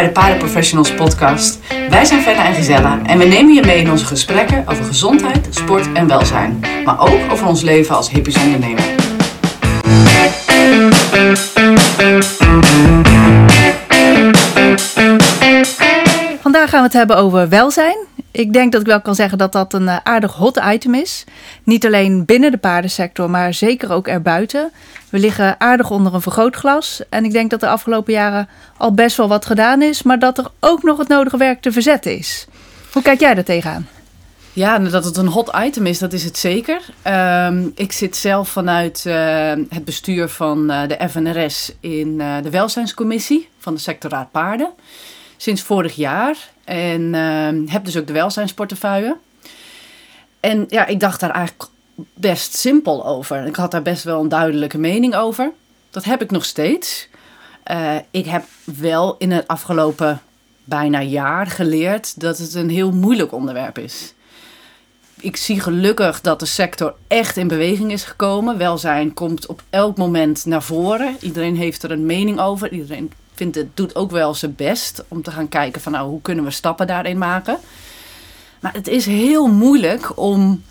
bij de Paardenprofessionals podcast. Wij zijn Fenna en Gisella en we nemen je mee in onze gesprekken over gezondheid, sport en welzijn. Maar ook over ons leven als hippies ondernemer. Vandaag gaan we het hebben over welzijn. Ik denk dat ik wel kan zeggen dat dat een eh, aardig hot item is. Niet alleen binnen de paardensector, maar zeker ook erbuiten. We liggen aardig onder een vergrootglas. En ik denk dat de afgelopen jaren al best wel wat gedaan is, maar dat er ook nog het nodige werk te verzetten is. Hoe kijk jij daar tegenaan? Ja, dat het een hot item is, dat is het zeker. Ehm, ik zit zelf vanuit eh, het bestuur van uh, de FNRS in de welzijnscommissie van de sectorraad paarden sinds vorig jaar. En uh, heb dus ook de welzijnsportefeuille. En ja, ik dacht daar eigenlijk best simpel over. Ik had daar best wel een duidelijke mening over. Dat heb ik nog steeds. Uh, ik heb wel in het afgelopen bijna jaar geleerd dat het een heel moeilijk onderwerp is. Ik zie gelukkig dat de sector echt in beweging is gekomen. Welzijn komt op elk moment naar voren. Iedereen heeft er een mening over. Iedereen vind het doet ook wel zijn best om te gaan kijken van nou, hoe kunnen we stappen daarin maken. Maar het is heel moeilijk om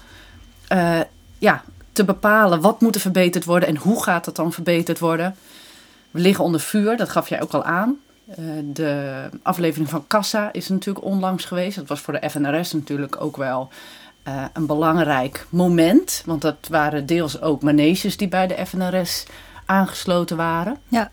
uh, ja, te bepalen wat moet er verbeterd worden en hoe gaat dat dan verbeterd worden. We liggen onder vuur, dat gaf jij ook al aan. Uh, de aflevering van Kassa is natuurlijk onlangs geweest. Dat was voor de FNRS natuurlijk ook wel uh, een belangrijk moment. Want dat waren deels ook maneges die bij de FNRS aangesloten waren. Ja.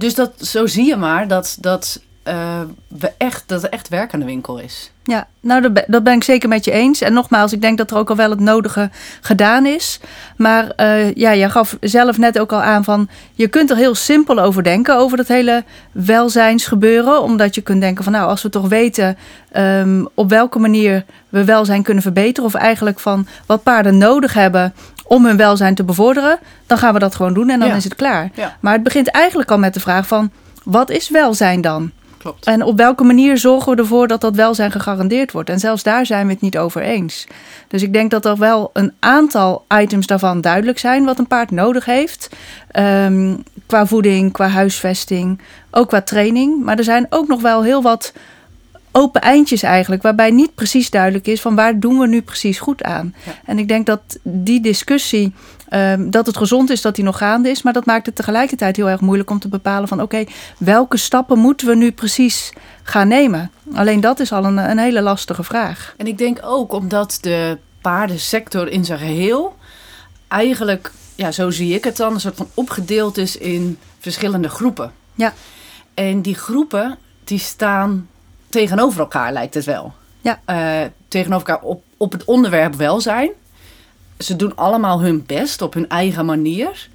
Dus dat, zo zie je maar dat, dat, uh, we echt, dat er echt werk aan de winkel is. Ja, nou dat ben, ik zeker met je eens. En nogmaals, ik denk dat er ook al wel het nodige gedaan is. Maar uh, ja, je gaf zelf net ook al aan van... je kunt er heel simpel over denken, over dat hele welzijnsgebeuren. Omdat je kunt denken van nou, als we toch weten... Um, op welke manier we welzijn kunnen verbeteren... of eigenlijk van wat paarden nodig hebben om hun welzijn te bevorderen... dan gaan we dat gewoon doen en dan Ja. is het klaar. Ja. Maar het begint eigenlijk al met de vraag van... wat is welzijn dan? Klopt. En op welke manier zorgen we ervoor dat dat welzijn gegarandeerd wordt? En zelfs daar zijn we het niet over eens. Dus ik denk dat er wel een aantal items daarvan duidelijk zijn wat een paard nodig heeft. Ehm, qua voeding, qua huisvesting, ook qua training. Maar er zijn ook nog wel heel wat open eindjes eigenlijk, waarbij niet precies duidelijk is van waar doen we nu precies goed aan. Ja. En ik denk dat die discussie, ehm, dat het gezond is dat die nog gaande is, maar dat maakt het tegelijkertijd heel erg moeilijk om te bepalen van oké, welke stappen moeten we nu precies gaan nemen? Alleen dat is al een, een hele lastige vraag. En ik denk ook omdat de paardensector in zijn geheel eigenlijk, ja, zo zie ik het dan, een soort van opgedeeld is in verschillende groepen. Ja. En die groepen, die staan tegenover elkaar, lijkt het wel. Ja. Eh, tegenover elkaar op, op het onderwerp welzijn. Ze doen allemaal hun best op hun eigen manier.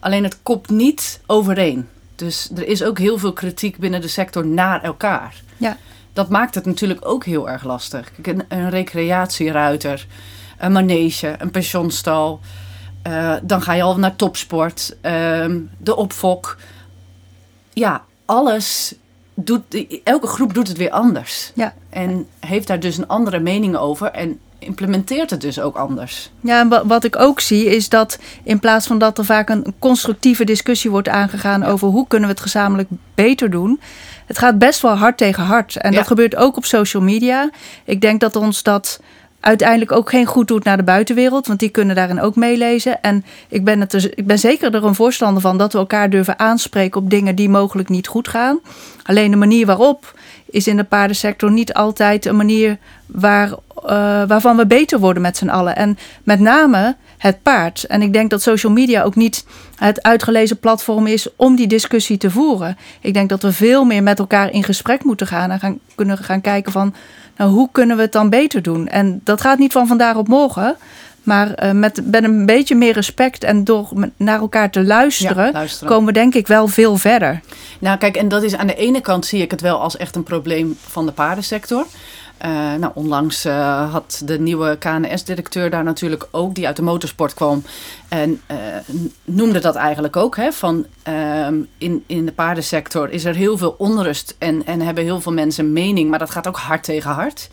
Alleen het kopt niet overeen. Dus er is ook heel veel kritiek binnen de sector naar elkaar. Ja. Dat maakt het natuurlijk ook heel erg lastig. Kijk, een, een recreatieruiter, een manege, een pensionstal. eh, dan ga je al naar topsport, ehm, de opfok. Ja, alles doet, elke groep doet het weer anders. Ja. En heeft daar dus een andere mening over en implementeert het dus ook anders. Ja, en wa- wat ik ook zie is dat in plaats van dat er vaak een constructieve discussie wordt aangegaan over hoe kunnen we het gezamenlijk beter doen, het gaat best wel hard tegen hard. En Ja. dat gebeurt ook op social media. Ik denk dat ons dat uiteindelijk ook geen goed doet naar de buitenwereld, want die kunnen daarin ook meelezen. En ik ben, het er, ik ben zeker er een voorstander van dat we elkaar durven aanspreken op dingen die mogelijk niet goed gaan. Alleen de manier waarop is in de paardensector niet altijd een manier waar, eh, waarvan we beter worden met z'n allen. En met name het paard. En ik denk dat social media ook niet het uitgelezen platform is om die discussie te voeren. Ik denk dat we veel meer met elkaar in gesprek moeten gaan en gaan, kunnen gaan kijken van nou, hoe kunnen we het dan beter doen. En dat gaat niet van vandaag op morgen. Maar eh, met, met een beetje meer respect en door naar elkaar te luisteren, Ja, luisteren. komen we denk ik wel veel verder. Nou, kijk, en dat is aan de ene kant zie ik het wel als echt een probleem van de paardensector. Eh, nou, onlangs eh, had de nieuwe KNS-directeur daar natuurlijk ook, die uit de motorsport kwam, en eh, noemde dat eigenlijk ook. Hè, van ehm, in, in de paardensector is er heel veel onrust en, en hebben heel veel mensen mening, maar dat gaat ook hard tegen hard.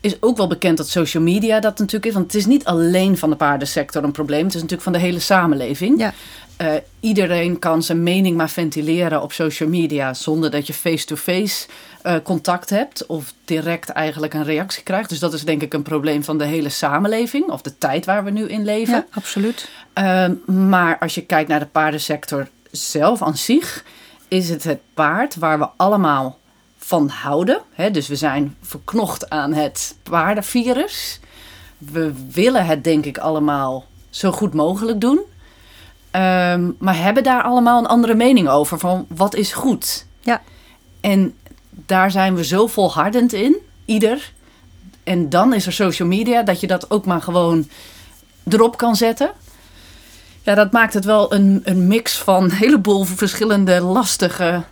Is ook wel bekend dat social media dat natuurlijk is. Want het is niet alleen van de paardensector een probleem. Het is natuurlijk van de hele samenleving. Ja. Uh, iedereen kan zijn mening maar ventileren op social media zonder dat je face-to-face uh, contact hebt of direct eigenlijk een reactie krijgt. Dus dat is denk ik een probleem van de hele samenleving of de tijd waar we nu in leven. Ja, absoluut. Uh, maar als je kijkt naar de paardensector zelf aan zich, is het het paard waar we allemaal van houden. Hè? Dus we zijn verknocht aan het paardenvirus. We willen het denk ik allemaal zo goed mogelijk doen. Um, maar hebben daar allemaal een andere mening over van wat is goed. Ja. En daar zijn we zo volhardend in, ieder. En dan is er social media, dat je dat ook maar gewoon erop kan zetten. Ja, dat maakt het wel een, een mix van een heleboel verschillende lastige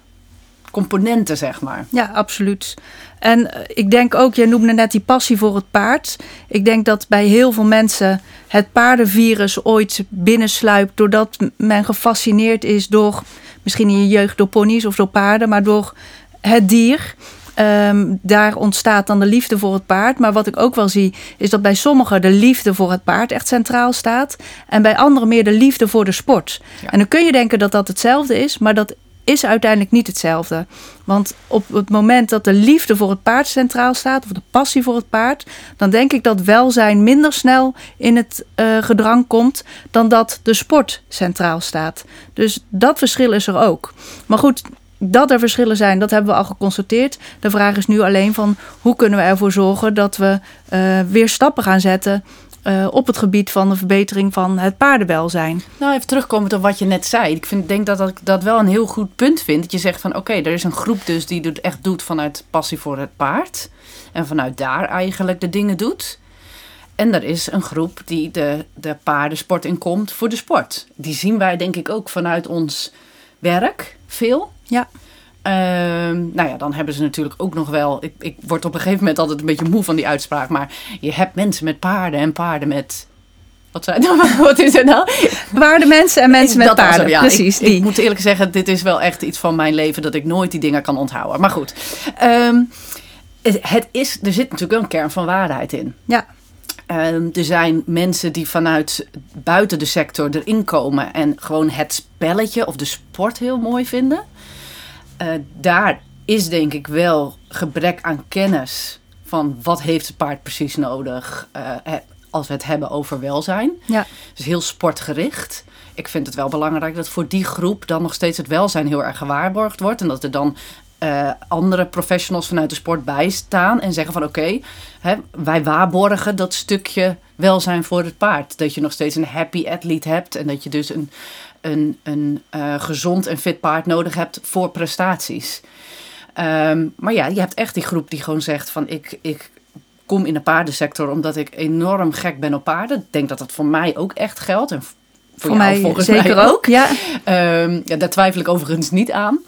componenten, zeg maar. Ja, absoluut. En eh, ik denk ook, jij noemde net die passie voor het paard. Ik denk dat bij heel veel mensen het paardenvirus ooit binnensluipt doordat men gefascineerd is door, misschien in je jeugd door ponies of door paarden, maar door het dier. Um, daar ontstaat dan de liefde voor het paard. Maar wat ik ook wel zie, is dat bij sommigen de liefde voor het paard echt centraal staat. En bij anderen meer de liefde voor de sport. Ja. En dan kun je denken dat dat hetzelfde is, maar dat is uiteindelijk niet hetzelfde. Want op het moment dat de liefde voor het paard centraal staat, of de passie voor het paard, dan denk ik dat welzijn minder snel in het uh, gedrang komt dan dat de sport centraal staat. Dus dat verschil is er ook. Maar goed, dat er verschillen zijn, dat hebben we al geconstateerd. De vraag is nu alleen van hoe kunnen we ervoor zorgen dat we uh, weer stappen gaan zetten uh, op het gebied van de verbetering van het paardenwelzijn. Nou, even terugkomen op wat je net zei. Ik vind, denk dat ik dat wel een heel goed punt vind. Dat je zegt van oké, er is een groep dus die het echt doet vanuit passie voor het paard. En vanuit daar eigenlijk de dingen doet. En er is een groep die de, de paardensport inkomt voor de sport. Die zien wij denk ik ook vanuit ons werk veel. Ja. Um, nou ja, dan hebben ze natuurlijk ook nog wel. Ik, ik word op een gegeven moment altijd een beetje moe van die uitspraak. Maar je hebt mensen met paarden en paarden met. Wat, zijn, wat is het nou? Paardenmensen en mensen met dat paarden. Hem, ja. Precies. Ik, ik, moet eerlijk zeggen, dit is wel echt iets van mijn leven dat ik nooit die dingen kan onthouden. Maar goed. Um, het, het, is, er zit natuurlijk wel een kern van waarheid in. Ja. Um, er zijn mensen die vanuit buiten de sector erin komen en gewoon het spelletje of de sport heel mooi vinden. Uh, daar is denk ik wel gebrek aan kennis van wat heeft het paard precies nodig uh, als we het hebben over welzijn. Ja. Dus heel sportgericht. Ik vind het wel belangrijk dat voor die groep dan nog steeds het welzijn heel erg gewaarborgd wordt. En dat er dan uh, andere professionals vanuit de sport bijstaan en zeggen van oké, okay, wij waarborgen dat stukje welzijn voor het paard. Dat je nog steeds een happy athlete hebt en dat je dus een, een, een uh, gezond en fit paard nodig hebt voor prestaties. Um, maar ja, je hebt echt die groep die gewoon zegt van ik, ik kom in de paardensector omdat ik enorm gek ben op paarden. Ik denk dat dat voor mij ook echt geldt. En voor, voor jou mij volgens zeker mij ook. Ja. Um, ja, daar twijfel ik overigens niet aan.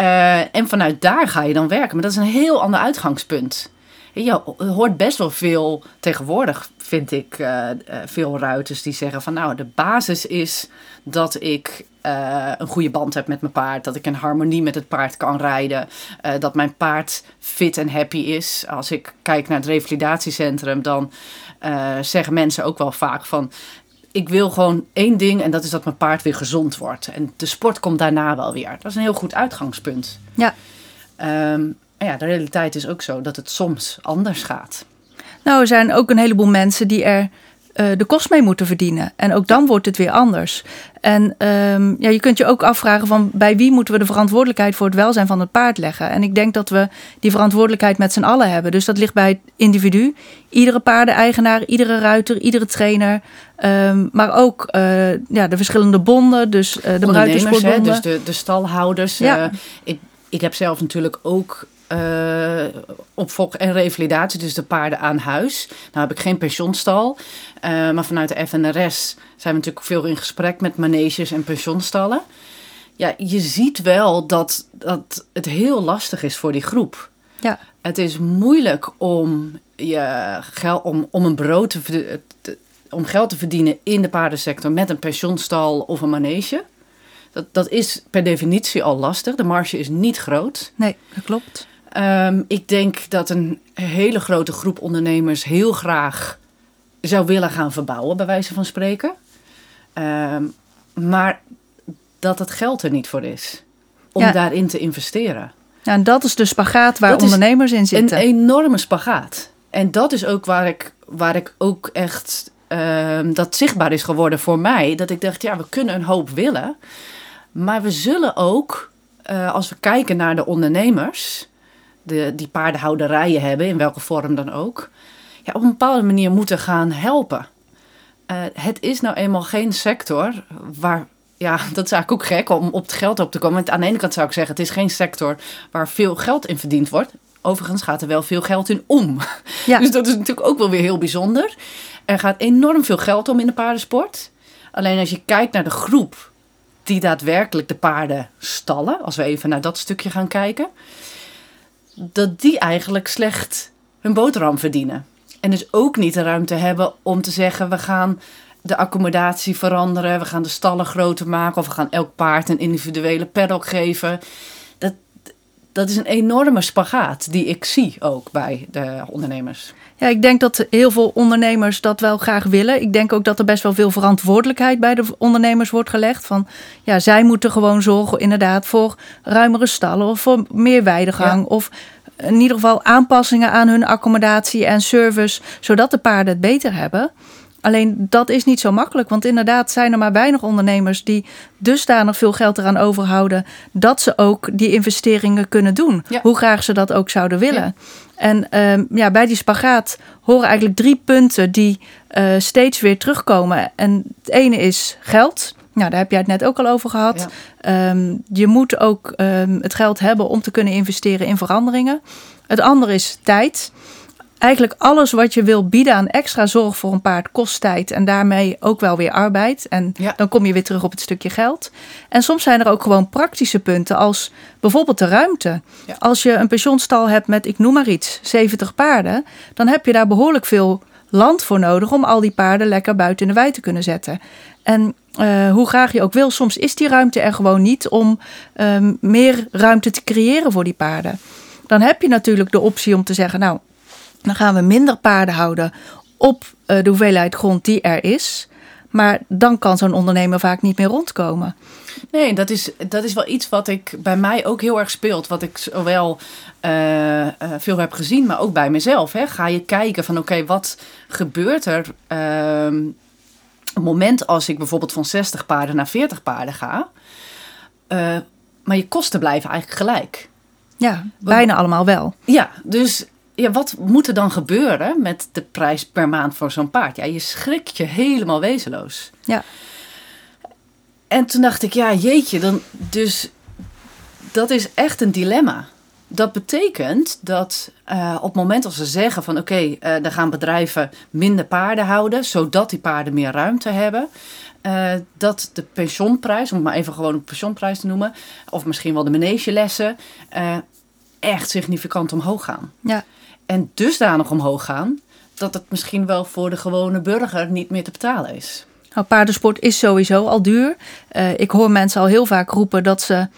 Uh, en vanuit daar ga je dan werken. Maar dat is een heel ander uitgangspunt. Je hoort best wel veel tegenwoordig, vind ik, uh, uh, veel ruiters die zeggen van nou, de basis is dat ik uh, een goede band heb met mijn paard, dat ik in harmonie met het paard kan rijden, dat mijn paard fit en happy is. Als ik kijk naar het revalidatiecentrum, dan zeggen mensen ook wel vaak van ik wil gewoon één ding en dat is dat mijn paard weer gezond wordt. En de sport komt daarna wel weer. Dat is een heel goed uitgangspunt. Ja. Um, ja, de realiteit is ook zo dat het soms anders gaat. Nou, er zijn ook een heleboel mensen die er uh, de kost mee moeten verdienen. En ook dan wordt het weer anders. En um, ja, je kunt je ook afvragen van bij wie moeten we de verantwoordelijkheid voor het welzijn van het paard leggen. En ik denk dat we die verantwoordelijkheid met z'n allen hebben. Dus dat ligt bij het individu. Iedere paardeneigenaar, iedere ruiter, iedere trainer. Um, maar ook uh, ja, de verschillende bonden. Dus uh, de ruitersportbonden. Dus de, de stalhouders. Ja. ik, ik heb zelf natuurlijk ook uh, opvolg en revalidatie, dus de paarden aan huis. Nou heb ik geen pensionstal, uh, maar vanuit de FNRS zijn we natuurlijk veel in gesprek met maneges en pensionstallen. Ja, je ziet wel dat, dat het heel lastig is voor die groep. Ja. Het is moeilijk om, je geld, om, om een brood te, te, om geld te verdienen in de paardensector met een pensionstal of een manege. Dat, dat is per definitie al lastig. De marge is niet groot. Nee, dat klopt. Ehm, ik denk dat een hele grote groep ondernemers heel graag zou willen gaan verbouwen, bij wijze van spreken. Ehm, maar dat het geld er niet voor is om Ja. daarin te investeren. Ja, en dat is de spagaat waar Dat ondernemers in zitten. Een enorme spagaat. En dat is ook waar ik, waar ik ook echt ehm, dat zichtbaar is geworden voor mij. Dat ik dacht, ja, we kunnen een hoop willen. Maar we zullen ook, eh, als we kijken naar de ondernemers, de, die paardenhouderijen hebben, in welke vorm dan ook, ja, op een bepaalde manier moeten gaan helpen. Eh, het is nou eenmaal geen sector waar. Ja, dat is eigenlijk ook gek om op het geld op te komen. Want aan de ene kant zou ik zeggen, het is geen sector waar veel geld in verdiend wordt. Overigens gaat er wel veel geld in om. Ja. Dus dat is natuurlijk ook wel weer heel bijzonder. Er gaat enorm veel geld om in de paardensport. Alleen als je kijkt naar de groep die daadwerkelijk de paarden stallen, als we even naar dat stukje gaan kijken, dat die eigenlijk slecht hun boterham verdienen. En dus ook niet de ruimte hebben om te zeggen: we gaan de accommodatie veranderen, we gaan de stallen groter maken of we gaan elk paard een individuele paddock geven. Dat, is een enorme spagaat die ik zie ook bij de ondernemers. Ja, ik denk dat heel veel ondernemers dat wel graag willen. Ik denk ook dat er best wel veel verantwoordelijkheid bij de ondernemers wordt gelegd. Van ja, zij moeten gewoon zorgen inderdaad voor ruimere stallen of voor meer weidegang. Of in ieder geval aanpassingen aan hun accommodatie en service, zodat de paarden het beter hebben. Alleen dat is niet zo makkelijk, want inderdaad zijn er maar weinig ondernemers die dusdanig veel geld eraan overhouden dat ze ook die investeringen kunnen doen. Ja. Hoe graag ze dat ook zouden willen. Ja. En ehm, ja, bij die spagaat horen eigenlijk drie punten die eh, steeds weer terugkomen. En het ene is geld. Nou, daar heb jij het net ook al over gehad. Ehm, je moet ook ehm, het geld hebben om te kunnen investeren in veranderingen. Het andere is tijd. Eigenlijk alles wat je wil bieden aan extra zorg voor een paard kost tijd en daarmee ook wel weer arbeid. En Ja. dan kom je weer terug op het stukje geld. En soms zijn er ook gewoon praktische punten als bijvoorbeeld de ruimte. Ja. Als je een pensionstal hebt met, ik noem maar iets, 70 paarden, dan heb je daar behoorlijk veel land voor nodig om al die paarden lekker buiten in de wei te kunnen zetten. En eh, hoe graag je ook wil, soms is die ruimte er gewoon niet om ehm, meer ruimte te creëren voor die paarden. Dan heb je natuurlijk de optie om te zeggen, nou, dan gaan we minder paarden houden op eh, de hoeveelheid grond die er is. Maar dan kan zo'n ondernemer vaak niet meer rondkomen. Nee, dat is, dat is wel iets wat ik bij mij ook heel erg speelt. Wat ik zowel eh, eh, veel heb gezien, maar ook bij mezelf. Hè. Ga je kijken van oké, wat gebeurt er ehm, op het moment als ik bijvoorbeeld van 60 paarden naar 40 paarden ga. Maar je kosten blijven eigenlijk gelijk. Ja, bijna allemaal wel. Ja, dus ja, wat moet er dan gebeuren met de prijs per maand voor zo'n paard? Ja, je schrikt je helemaal wezenloos. Ja. En toen dacht ik, ja, jeetje, dan, dus dat is echt een dilemma. Dat betekent dat eh, op het moment als ze zeggen van oké, eh, dan gaan bedrijven minder paarden houden, zodat die paarden meer ruimte hebben. eh, dat de pensioenprijs, om het maar even gewoon een pensioenprijs te noemen, of misschien wel de manegelessen, eh echt significant omhoog gaan. Ja. En dusdanig omhoog gaan dat het misschien wel voor de gewone burger niet meer te betalen is. Nou, paardensport is sowieso al duur. Eh, ik hoor mensen al heel vaak roepen dat ze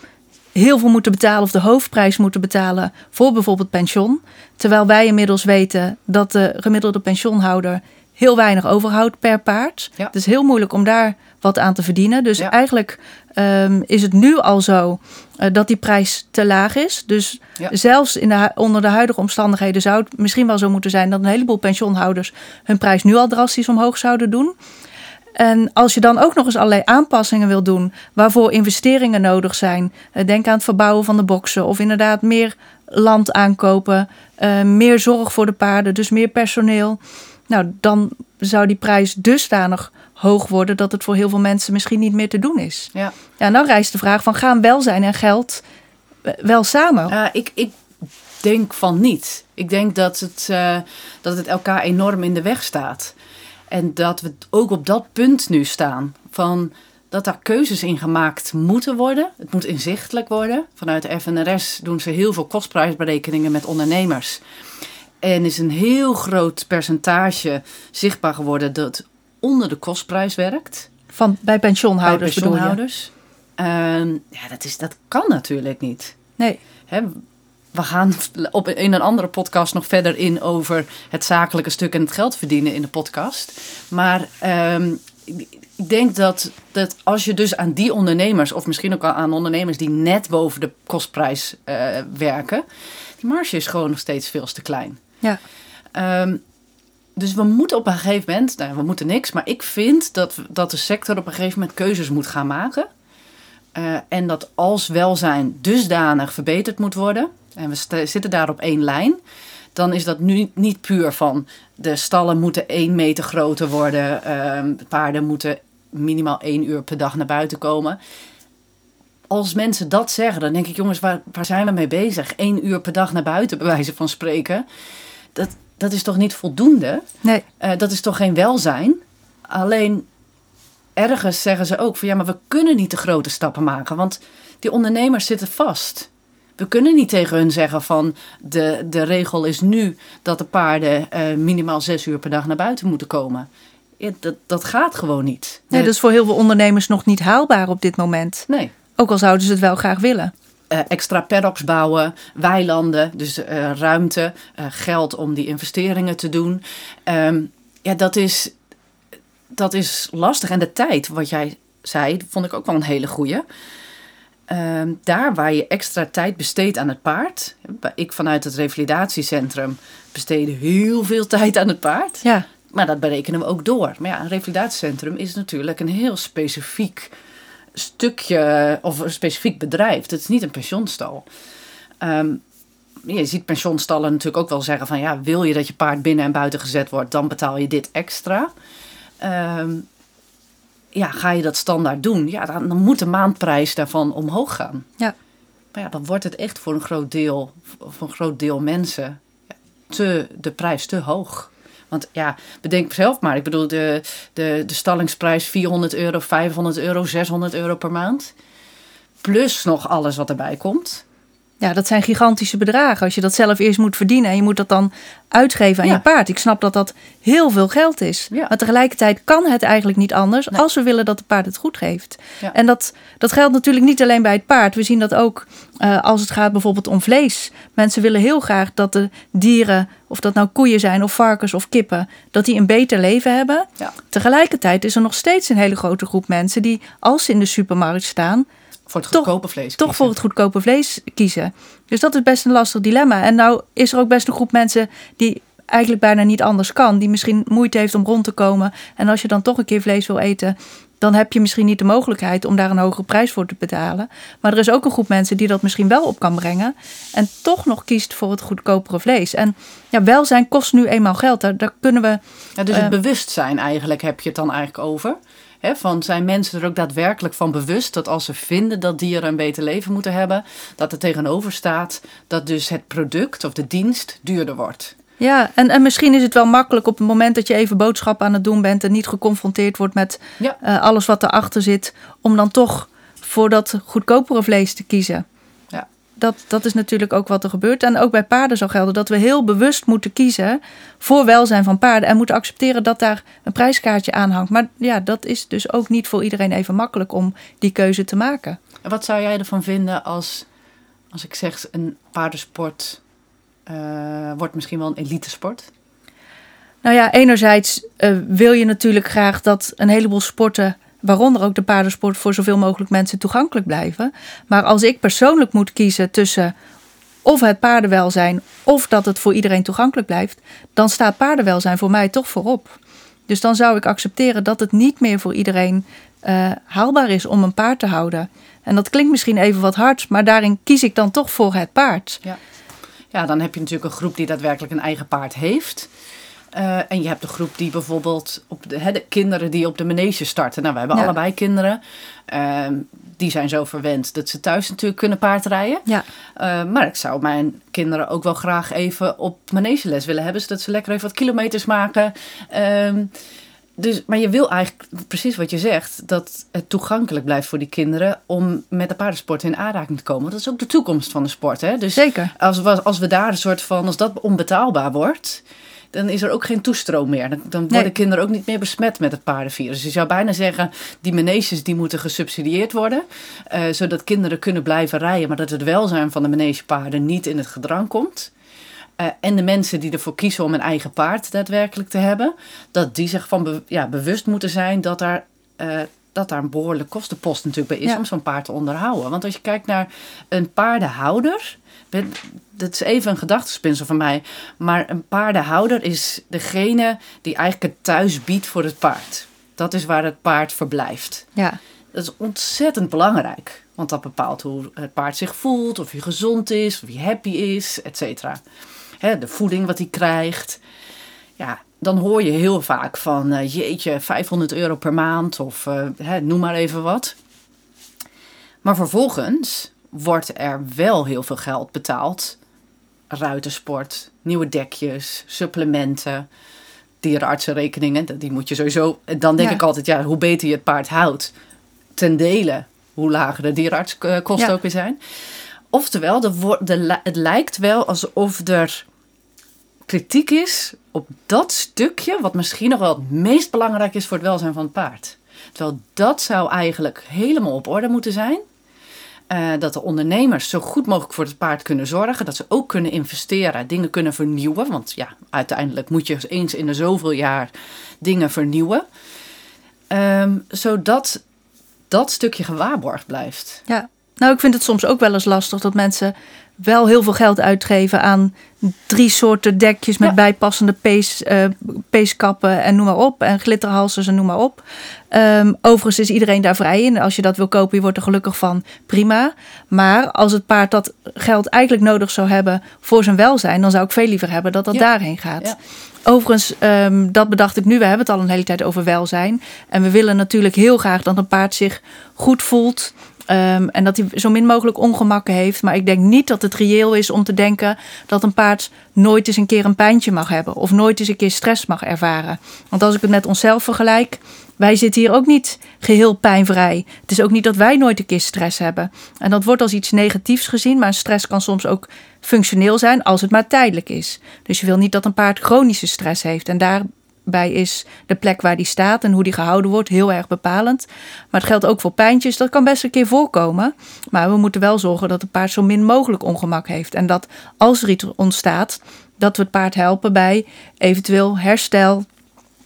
heel veel moeten betalen of de hoofdprijs moeten betalen voor bijvoorbeeld pensioen. Terwijl wij inmiddels weten dat de gemiddelde pensioenhouder heel weinig overhoudt per paard. Ja. Het is heel moeilijk om daar wat aan te verdienen. Dus Ja. eigenlijk ehm, is het nu al zo eh, dat die prijs te laag is. Dus Ja. zelfs in de, onder de huidige omstandigheden zou het misschien wel zo moeten zijn dat een heleboel pensioenhouders hun prijs nu al drastisch omhoog zouden doen. En als je dan ook nog eens allerlei aanpassingen wil doen waarvoor investeringen nodig zijn, eh, denk aan het verbouwen van de boksen of inderdaad meer land aankopen, eh, meer zorg voor de paarden, dus meer personeel. Nou, dan zou die prijs dusdanig hoog worden dat het voor heel veel mensen misschien niet meer te doen is. Ja. Ja, dan rijst de vraag van gaan welzijn en geld eh, wel samen? Eh, ik, ik denk van niet. Ik denk dat het, eh, dat het elkaar enorm in de weg staat. En dat we ook op dat punt nu staan. Van dat daar keuzes in gemaakt moeten worden. Het moet inzichtelijk worden. Vanuit de FNRS doen ze heel veel kostprijsberekeningen met ondernemers. En is een heel groot percentage zichtbaar geworden dat onder de kostprijs werkt. Van, bij pensioenhouders bij bedoel je? pensioenhouders. Ehm, ja, dat, is, dat kan natuurlijk niet. Nee. Hè, we gaan op, in een andere podcast nog verder in over het zakelijke stuk en het geld verdienen in de podcast. Maar ehm, ik denk dat, dat als je dus aan die ondernemers, of misschien ook aan ondernemers die net boven de kostprijs uh, werken, die marge is gewoon nog steeds veel te klein. Ja. Um, dus we moeten op een gegeven moment, nou, we moeten niks, maar ik vind dat, dat de sector op een gegeven moment keuzes moet gaan maken. Uh, en dat als welzijn dusdanig verbeterd moet worden, en we zitten daar op één lijn, dan is dat nu niet puur van de stallen moeten één meter groter worden, uh, paarden moeten minimaal één uur per dag naar buiten komen. Als mensen dat zeggen, dan denk ik, jongens, waar, waar zijn we mee bezig? Eén uur per dag naar buiten, bij wijze van spreken. Dat, dat is toch niet voldoende? Nee. Uh, dat is toch geen welzijn? Alleen ergens zeggen ze ook van ja, maar we kunnen niet de grote stappen maken, want die ondernemers zitten vast. We kunnen niet tegen hun zeggen van de, de regel is nu dat de paarden uh, minimaal zes uur per dag naar buiten moeten komen. Ja, dat, dat gaat gewoon niet. Nee, dat is voor heel veel ondernemers nog niet haalbaar op dit moment. Nee. Ook al zouden ze het wel graag willen. Uh, extra paddocks bouwen, weilanden, dus uh, ruimte, uh, geld om die investeringen te doen. Um, ja, dat is, dat is lastig. En de tijd, wat jij zei, vond ik ook wel een hele goeie. Um, daar waar je extra tijd besteedt aan het paard. Ik vanuit het revalidatiecentrum besteden heel veel tijd aan het paard. Ja. Maar dat berekenen we ook door. Maar ja, een revalidatiecentrum is natuurlijk een heel specifiek stukje of een specifiek bedrijf. Het is niet een pensioenstal. Um, je ziet pensioenstallen natuurlijk ook wel zeggen van ja, wil je dat je paard binnen en buiten gezet wordt, dan betaal je dit extra. Um, ja, ga je dat standaard doen, ja, dan, dan, moet de maandprijs daarvan omhoog gaan. Ja. Maar ja, dan wordt het echt voor een groot deel, voor een groot deel mensen te, de prijs te hoog. Want ja, bedenk zelf maar. Ik bedoel, de, de, de stallingsprijs 400 euro, 500 euro, 600 euro per maand. Plus nog alles wat erbij komt. Ja, dat zijn gigantische bedragen. Als je dat zelf eerst moet verdienen en je moet dat dan uitgeven aan ja. je paard. Ik snap dat dat heel veel geld is. Ja. Maar tegelijkertijd kan het eigenlijk niet anders nee. als we willen dat de paard het goed geeft. Ja. En dat, dat geldt natuurlijk niet alleen bij het paard. We zien dat ook uh, als het gaat bijvoorbeeld om vlees. Mensen willen heel graag dat de dieren, of dat nou koeien zijn of varkens of kippen, dat die een beter leven hebben. Tegelijkertijd is er nog steeds een hele grote groep mensen die als ze in de supermarkt staan, voor het goedkope vlees kiezen. Toch voor het goedkope vlees kiezen. Dus dat is best een lastig dilemma. En nou is er ook best een groep mensen die eigenlijk bijna niet anders kan. Die misschien moeite heeft om rond te komen. En als je dan toch een keer vlees wil eten, dan heb je misschien niet de mogelijkheid om daar een hogere prijs voor te betalen. Maar er is ook een groep mensen die dat misschien wel op kan brengen. En toch nog kiest voor het goedkopere vlees. En ja, welzijn kost nu eenmaal geld. Daar, daar kunnen we. Ja, dus het uh, bewustzijn eigenlijk heb je het dan eigenlijk over. He, van zijn mensen er ook daadwerkelijk van bewust dat als ze vinden dat dieren een beter leven moeten hebben, dat er tegenover staat dat dus het product of de dienst duurder wordt. Ja, en, en misschien is het wel makkelijk op het moment dat je even boodschappen aan het doen bent en niet geconfronteerd wordt met ja. uh, alles wat erachter zit, om dan toch voor dat goedkopere vlees te kiezen. Dat, dat is natuurlijk ook wat er gebeurt. En ook bij paarden zal gelden dat we heel bewust moeten kiezen voor welzijn van paarden. En moeten accepteren dat daar een prijskaartje aan hangt. Maar ja, dat is dus ook niet voor iedereen even makkelijk om die keuze te maken. En wat zou jij ervan vinden als, als ik zeg een paardensport uh, wordt misschien wel een elite sport? Nou ja, enerzijds uh, wil je natuurlijk graag dat een heleboel sporten waaronder ook de paardensport, voor zoveel mogelijk mensen toegankelijk blijven. Maar als ik persoonlijk moet kiezen tussen of het paardenwelzijn of dat het voor iedereen toegankelijk blijft, dan staat paardenwelzijn voor mij toch voorop. Dus dan zou ik accepteren dat het niet meer voor iedereen uh, haalbaar is om een paard te houden. En dat klinkt misschien even wat hard, maar daarin kies ik dan toch voor het paard. Ja. ja, dan heb je natuurlijk een groep die daadwerkelijk een eigen paard heeft. Uh, en je hebt de groep die bijvoorbeeld op de, hè, de kinderen die op de manege starten. Nou, we hebben ja. allebei kinderen. Uh, die zijn zo verwend dat ze thuis natuurlijk kunnen paardrijden. Ja. Uh, maar ik zou mijn kinderen ook wel graag even op manegeles willen hebben. Zodat ze lekker even wat kilometers maken. dus, maar je wil eigenlijk, precies wat je zegt, dat het toegankelijk blijft voor die kinderen om met de paardensport in aanraking te komen. Dat is ook de toekomst van de sport. Hè? Dus Zeker. Als we, als we daar een soort van, als dat onbetaalbaar wordt dan is er ook geen toestroom meer. Dan, dan worden Nee. kinderen ook niet meer besmet met het paardenvirus. Dus je zou bijna zeggen, die maneges die moeten gesubsidieerd worden. eh, zodat kinderen kunnen blijven rijden, maar dat het welzijn van de manegepaarden niet in het gedrang komt. Eh, en de mensen die ervoor kiezen om een eigen paard daadwerkelijk te hebben, dat die zich van be- ja, bewust moeten zijn dat daar, eh, dat daar een behoorlijk kostenpost natuurlijk bij is Ja. om zo'n paard te onderhouden. Want als je kijkt naar een paardenhouder, dat is even een gedachtespinsel van mij, maar een paardenhouder is degene die eigenlijk het thuis biedt voor het paard. Dat is waar het paard verblijft. Ja, Dat is ontzettend belangrijk. Want dat bepaalt hoe het paard zich voelt, of hij gezond is, of hij happy is, et cetera. De voeding wat hij krijgt. Ja, dan hoor je heel vaak van, eh, jeetje, 500 euro per maand of eh, hè, noem maar even wat. Maar vervolgens wordt er wel heel veel geld betaald. Ruitensport, nieuwe dekjes, supplementen, dierenartsenrekeningen. Die moet je sowieso... Dan denk Ja. ik altijd, ja, hoe beter je het paard houdt, ten dele hoe lager de dierenartskosten Ja. ook weer zijn. Oftewel, de, het lijkt wel alsof er kritiek is op dat stukje, wat misschien nog wel het meest belangrijk is voor het welzijn van het paard. Terwijl dat zou eigenlijk helemaal op orde moeten zijn. Eh, dat de ondernemers zo goed mogelijk voor het paard kunnen zorgen. Dat ze ook kunnen investeren, dingen kunnen vernieuwen. Want ja, uiteindelijk moet je eens in de zoveel jaar dingen vernieuwen. Ehm, zodat dat stukje gewaarborgd blijft. ja. Nou, ik vind het soms ook wel eens lastig dat mensen wel heel veel geld uitgeven aan drie soorten dekjes met Ja. bijpassende pees, eh, peeskappen en noem maar op. En glitterhalsers en noem maar op. Ehm, overigens is iedereen daar vrij in. Als je dat wil kopen, je wordt er gelukkig van, prima. Maar als het paard dat geld eigenlijk nodig zou hebben voor zijn welzijn, dan zou ik veel liever hebben dat dat Ja. daarheen gaat. Ja. Overigens, ehm, dat bedacht ik nu. We hebben het al een hele tijd over welzijn. En we willen natuurlijk heel graag dat een paard zich goed voelt. Ehm, en dat hij zo min mogelijk ongemakken heeft. Maar ik denk niet dat het reëel is om te denken dat een paard nooit eens een keer een pijntje mag hebben. Of nooit eens een keer stress mag ervaren. Want als ik het met onszelf vergelijk. Wij zitten hier ook niet geheel pijnvrij. Het is ook niet dat wij nooit een keer stress hebben. En dat wordt als iets negatiefs gezien. Maar stress kan soms ook functioneel zijn als het maar tijdelijk is. Dus je wil niet dat een paard chronische stress heeft. En daarbij is de plek waar die staat en hoe die gehouden wordt heel erg bepalend. Maar het geldt ook voor pijntjes. Dat kan best een keer voorkomen. Maar we moeten wel zorgen dat het paard zo min mogelijk ongemak heeft. En dat als er iets ontstaat, dat we het paard helpen bij eventueel herstel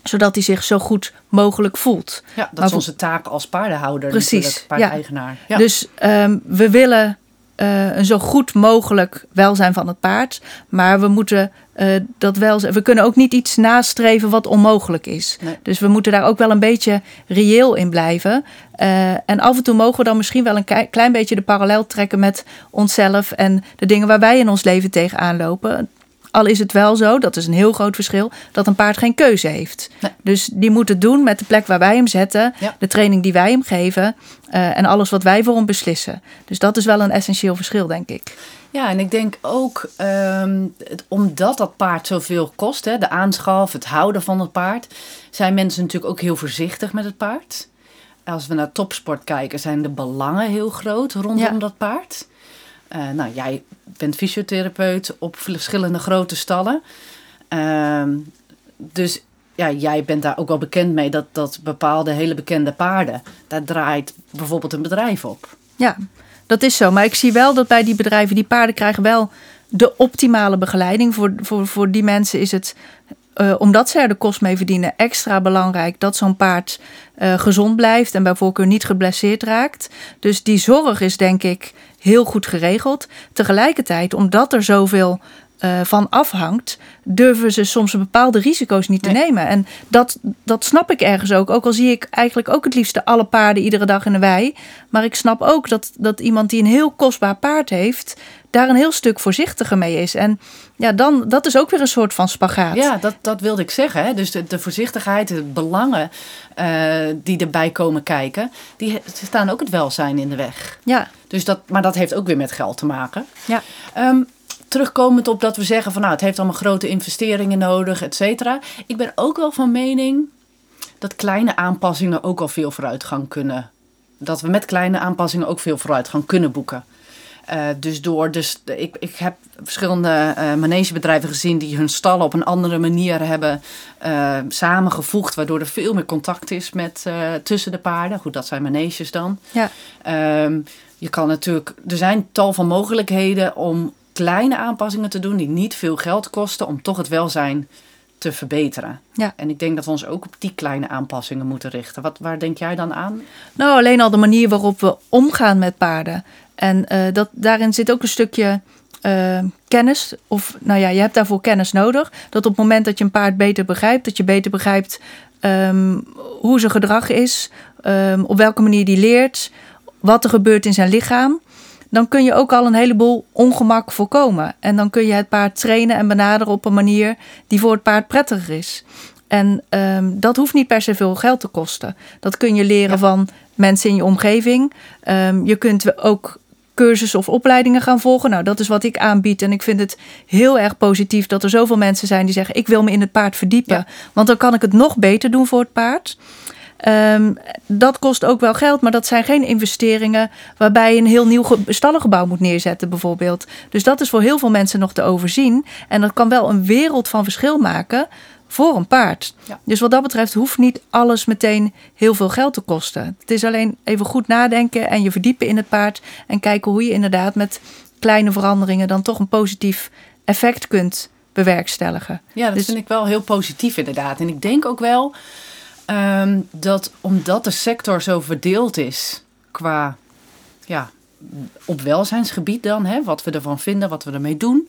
zodat hij zich zo goed mogelijk voelt. Ja, dat Maar is onze taak als paardenhouder Precies, ja. paardeigenaar. Ja. Dus ehm, we willen eh, een zo goed mogelijk welzijn van het paard. Maar we moeten eh, dat welzijn. We kunnen ook niet iets nastreven wat onmogelijk is. Nee. Dus we moeten daar ook wel een beetje reëel in blijven. Eh, en af en toe mogen we dan misschien wel een klein beetje de parallel trekken met onszelf en de dingen waar wij in ons leven tegenaan lopen. Al is het wel zo, dat is een heel groot verschil, dat een paard geen keuze heeft. Nee. Dus die moet het doen met de plek waar wij hem zetten, Ja. de training die wij hem geven eh, en alles wat wij voor hem beslissen. Dus dat is wel een essentieel verschil, denk ik. Ja, en ik denk ook, ehm, het- omdat dat paard zoveel kost, hè, de aanschaf, het houden van het paard, zijn mensen natuurlijk ook heel voorzichtig met het paard. Als we naar topsport kijken, zijn de belangen heel groot rondom Ja. dat paard. Eh, nou, jij bent fysiotherapeut op verschillende grote stallen. Ehm, dus ja, jij bent daar ook wel bekend mee dat, dat bepaalde hele bekende paarden, daar draait bijvoorbeeld een bedrijf op. Ja, dat is zo. Maar ik zie wel dat bij die bedrijven, die paarden krijgen wel de optimale begeleiding. Voor, voor, voor die mensen is het, eh, omdat zij er de kost mee verdienen, extra belangrijk dat zo'n paard eh, gezond blijft en bij voorkeur niet geblesseerd raakt. Dus die zorg is denk ik heel goed geregeld. Tegelijkertijd, omdat er zoveel eh, van afhangt, durven ze soms bepaalde risico's niet te nemen. En dat, dat snap ik ergens ook. Ook al zie ik eigenlijk ook het liefste alle paarden iedere dag in de wei. Maar ik snap ook dat, dat iemand die een heel kostbaar paard heeft, daar een heel stuk voorzichtiger mee is. En ja, dan, dat is ook weer een soort van spagaat. Ja, dat, dat wilde ik zeggen. Hè. Dus de, de voorzichtigheid, de belangen eh, die erbij komen kijken, die staan ook het welzijn in de weg. ja, Dus dat, maar dat heeft ook weer met geld te maken. ja. Ehm, terugkomend op dat we zeggen van nou, het heeft allemaal grote investeringen nodig, et cetera. Ik ben ook wel van mening dat kleine aanpassingen ook al veel vooruitgang kunnen. Dat we met kleine aanpassingen ook veel vooruitgang kunnen boeken. Uh, dus door, dus ik, ik heb verschillende uh, manegebedrijven gezien die hun stallen op een andere manier hebben uh, samengevoegd, waardoor er veel meer contact is met, tussen de paarden. Goed, dat zijn maneges dan. Ja. Um, je kan natuurlijk, er zijn tal van mogelijkheden om kleine aanpassingen te doen die niet veel geld kosten, om toch het welzijn te verbeteren. Ja. En ik denk dat we ons ook op die kleine aanpassingen moeten richten. Wat, waar denk jij dan aan? Nou, alleen al de manier waarop we omgaan met paarden. En uh, dat, daarin zit ook een stukje uh, kennis. Of nou ja, je hebt daarvoor kennis nodig. Dat op het moment dat je een paard beter begrijpt, dat je beter begrijpt um, hoe zijn gedrag is, um, op welke manier die leert, wat er gebeurt in zijn lichaam dan kun je ook al een heleboel ongemak voorkomen. En dan kun je het paard trainen en benaderen op een manier die voor het paard prettiger is. En um, dat hoeft niet per se veel geld te kosten. Dat kun je leren ja. van mensen in je omgeving. Um, je kunt ook cursussen of opleidingen gaan volgen. Nou, dat is wat ik aanbied. En ik vind het heel erg positief dat er zoveel mensen zijn die zeggen: Ik wil me in het paard verdiepen. Ja. Want dan kan ik het nog beter doen voor het paard. Um, dat kost ook wel geld, maar dat zijn geen investeringen waarbij je een heel nieuw stallengebouw moet neerzetten, bijvoorbeeld. Dus dat is voor heel veel mensen nog te overzien. En dat kan wel een wereld van verschil maken voor een paard. Ja. Dus wat dat betreft hoeft niet alles meteen heel veel geld te kosten. Het is alleen even goed nadenken en je verdiepen in het paard en kijken hoe je inderdaad met kleine veranderingen dan toch een positief effect kunt bewerkstelligen. Ja, dat Dus- vind ik wel heel positief inderdaad. En ik denk ook wel ehm, dat omdat de sector zo verdeeld is qua ja, op welzijnsgebied dan, hè, wat we ervan vinden, wat we ermee doen,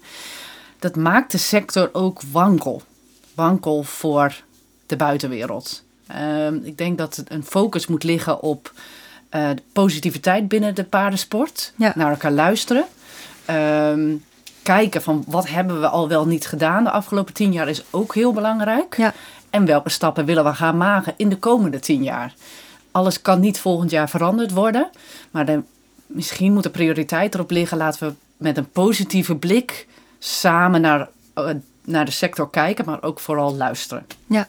dat maakt de sector ook wankel. Wankel voor de buitenwereld. Ehm, ik denk dat een focus moet liggen op eh, de positiviteit binnen de paardensport. Ja. Naar elkaar luisteren. Ehm, kijken van wat hebben we al wel niet gedaan de afgelopen tien jaar is ook heel belangrijk. Ja. En welke stappen willen we gaan maken in de komende tien jaar. Alles kan niet volgend jaar veranderd worden. Maar de, misschien moet de prioriteit erop liggen. Laten we met een positieve blik samen naar, eh, naar de sector kijken. Maar ook vooral luisteren. Ja,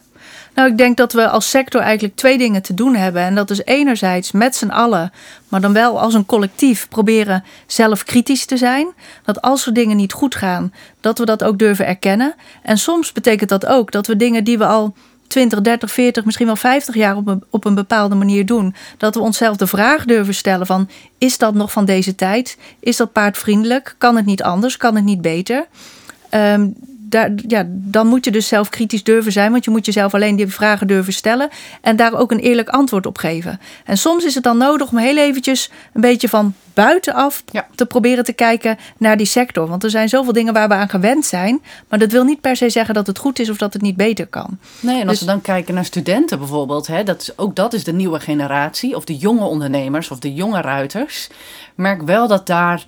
nou ik denk dat we als sector eigenlijk twee dingen te doen hebben. En dat is enerzijds met z'n allen, maar dan wel als een collectief proberen zelf kritisch te zijn. Dat als er dingen niet goed gaan, dat we dat ook durven erkennen. En soms betekent dat ook dat we dingen die we al 20, 30, 40, misschien wel 50 jaar op een, op een bepaalde manier doen. Dat we onszelf de vraag durven stellen van is dat nog van deze tijd? Is dat paardvriendelijk? Kan het niet anders? Kan het niet beter? Ehm, daar, ja, dan moet je dus zelf kritisch durven zijn, want je moet jezelf alleen die vragen durven stellen en daar ook een eerlijk antwoord op geven. En soms is het dan nodig om heel eventjes een beetje van buitenaf Ja. te proberen te kijken naar die sector. Want er zijn zoveel dingen waar we aan gewend zijn, maar dat wil niet per se zeggen dat het goed is of dat het niet beter kan. Nee, en als Dus- we dan kijken naar studenten bijvoorbeeld, hè, dat is, ook dat is de nieuwe generatie, of de jonge ondernemers of de jonge ruiters. Merk wel dat daar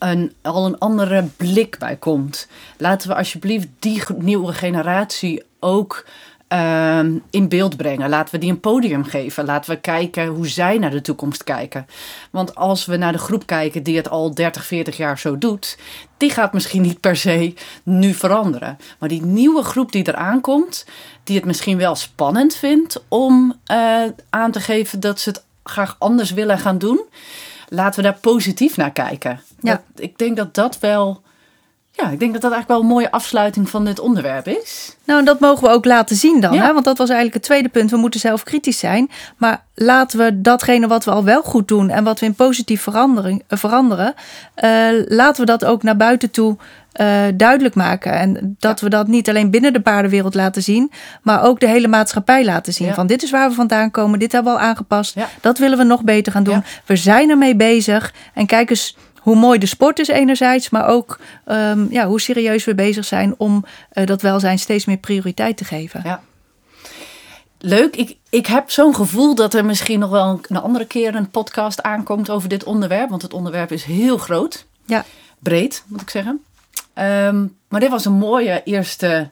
een, al een andere blik bij komt. Laten we alsjeblieft die nieuwe generatie ook ehm, in beeld brengen. Laten we die een podium geven. Laten we kijken hoe zij naar de toekomst kijken. Want als we naar de groep kijken die het al 30, 40 jaar zo doet, die gaat misschien niet per se nu veranderen. Maar die nieuwe groep die eraan komt, die het misschien wel spannend vindt om eh, aan te geven dat ze het graag anders willen gaan doen, laten we daar positief naar kijken. Ja. Dat- ik denk dat dat wel. Ja, ik denk dat dat eigenlijk wel een mooie afsluiting van dit onderwerp is. Nou, en dat mogen we ook laten zien dan. Ja. Hè? Want dat was eigenlijk het tweede punt. We moeten zelf kritisch zijn. Maar laten we datgene wat we al wel goed doen en wat we in positief verandering, eh, veranderen, eh, laten we dat ook naar buiten toe eh, duidelijk maken. En dat we dat niet alleen binnen de paardenwereld laten zien, maar ook de hele maatschappij laten zien. Ja. Van dit is waar we vandaan komen, dit hebben we al aangepast. Dat willen we nog beter gaan doen. We zijn ermee bezig. En kijk eens hoe mooi de sport is enerzijds, maar ook ehm, ja, hoe serieus we bezig zijn om eh, dat welzijn steeds meer prioriteit te geven. Ja. Leuk. Ik, ik heb zo'n gevoel dat er misschien nog wel een, een andere keer een podcast aankomt over dit onderwerp. Want het onderwerp is heel groot. Ja. Breed, moet ik zeggen. Ehm, maar dit was een mooie eerste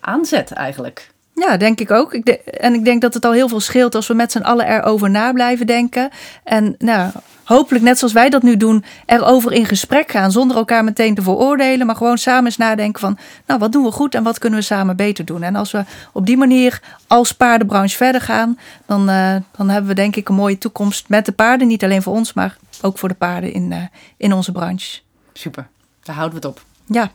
aanzet eigenlijk. Ja, denk ik ook. Ik de- en ik denk dat het al heel veel scheelt als we met z'n allen erover na blijven denken. En nou, hopelijk, net zoals wij dat nu doen, erover in gesprek gaan. Zonder elkaar meteen te veroordelen. Maar gewoon samen eens nadenken van, nou, wat doen we goed en wat kunnen we samen beter doen. En als we op die manier als paardenbranche verder gaan, dan, eh, dan hebben we denk ik een mooie toekomst met de paarden. Niet alleen voor ons, maar ook voor de paarden in, eh, in onze branche. Super, daar houden we het op. Ja,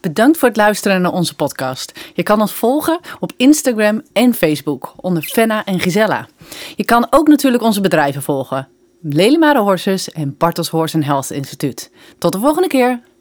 Bedankt voor het luisteren naar onze podcast. Je kan ons volgen op Instagram en Facebook onder Fenna en Gisella. Je kan ook natuurlijk onze bedrijven volgen. Lelimare Horses en Bartels Horse Health Instituut. Tot de volgende keer.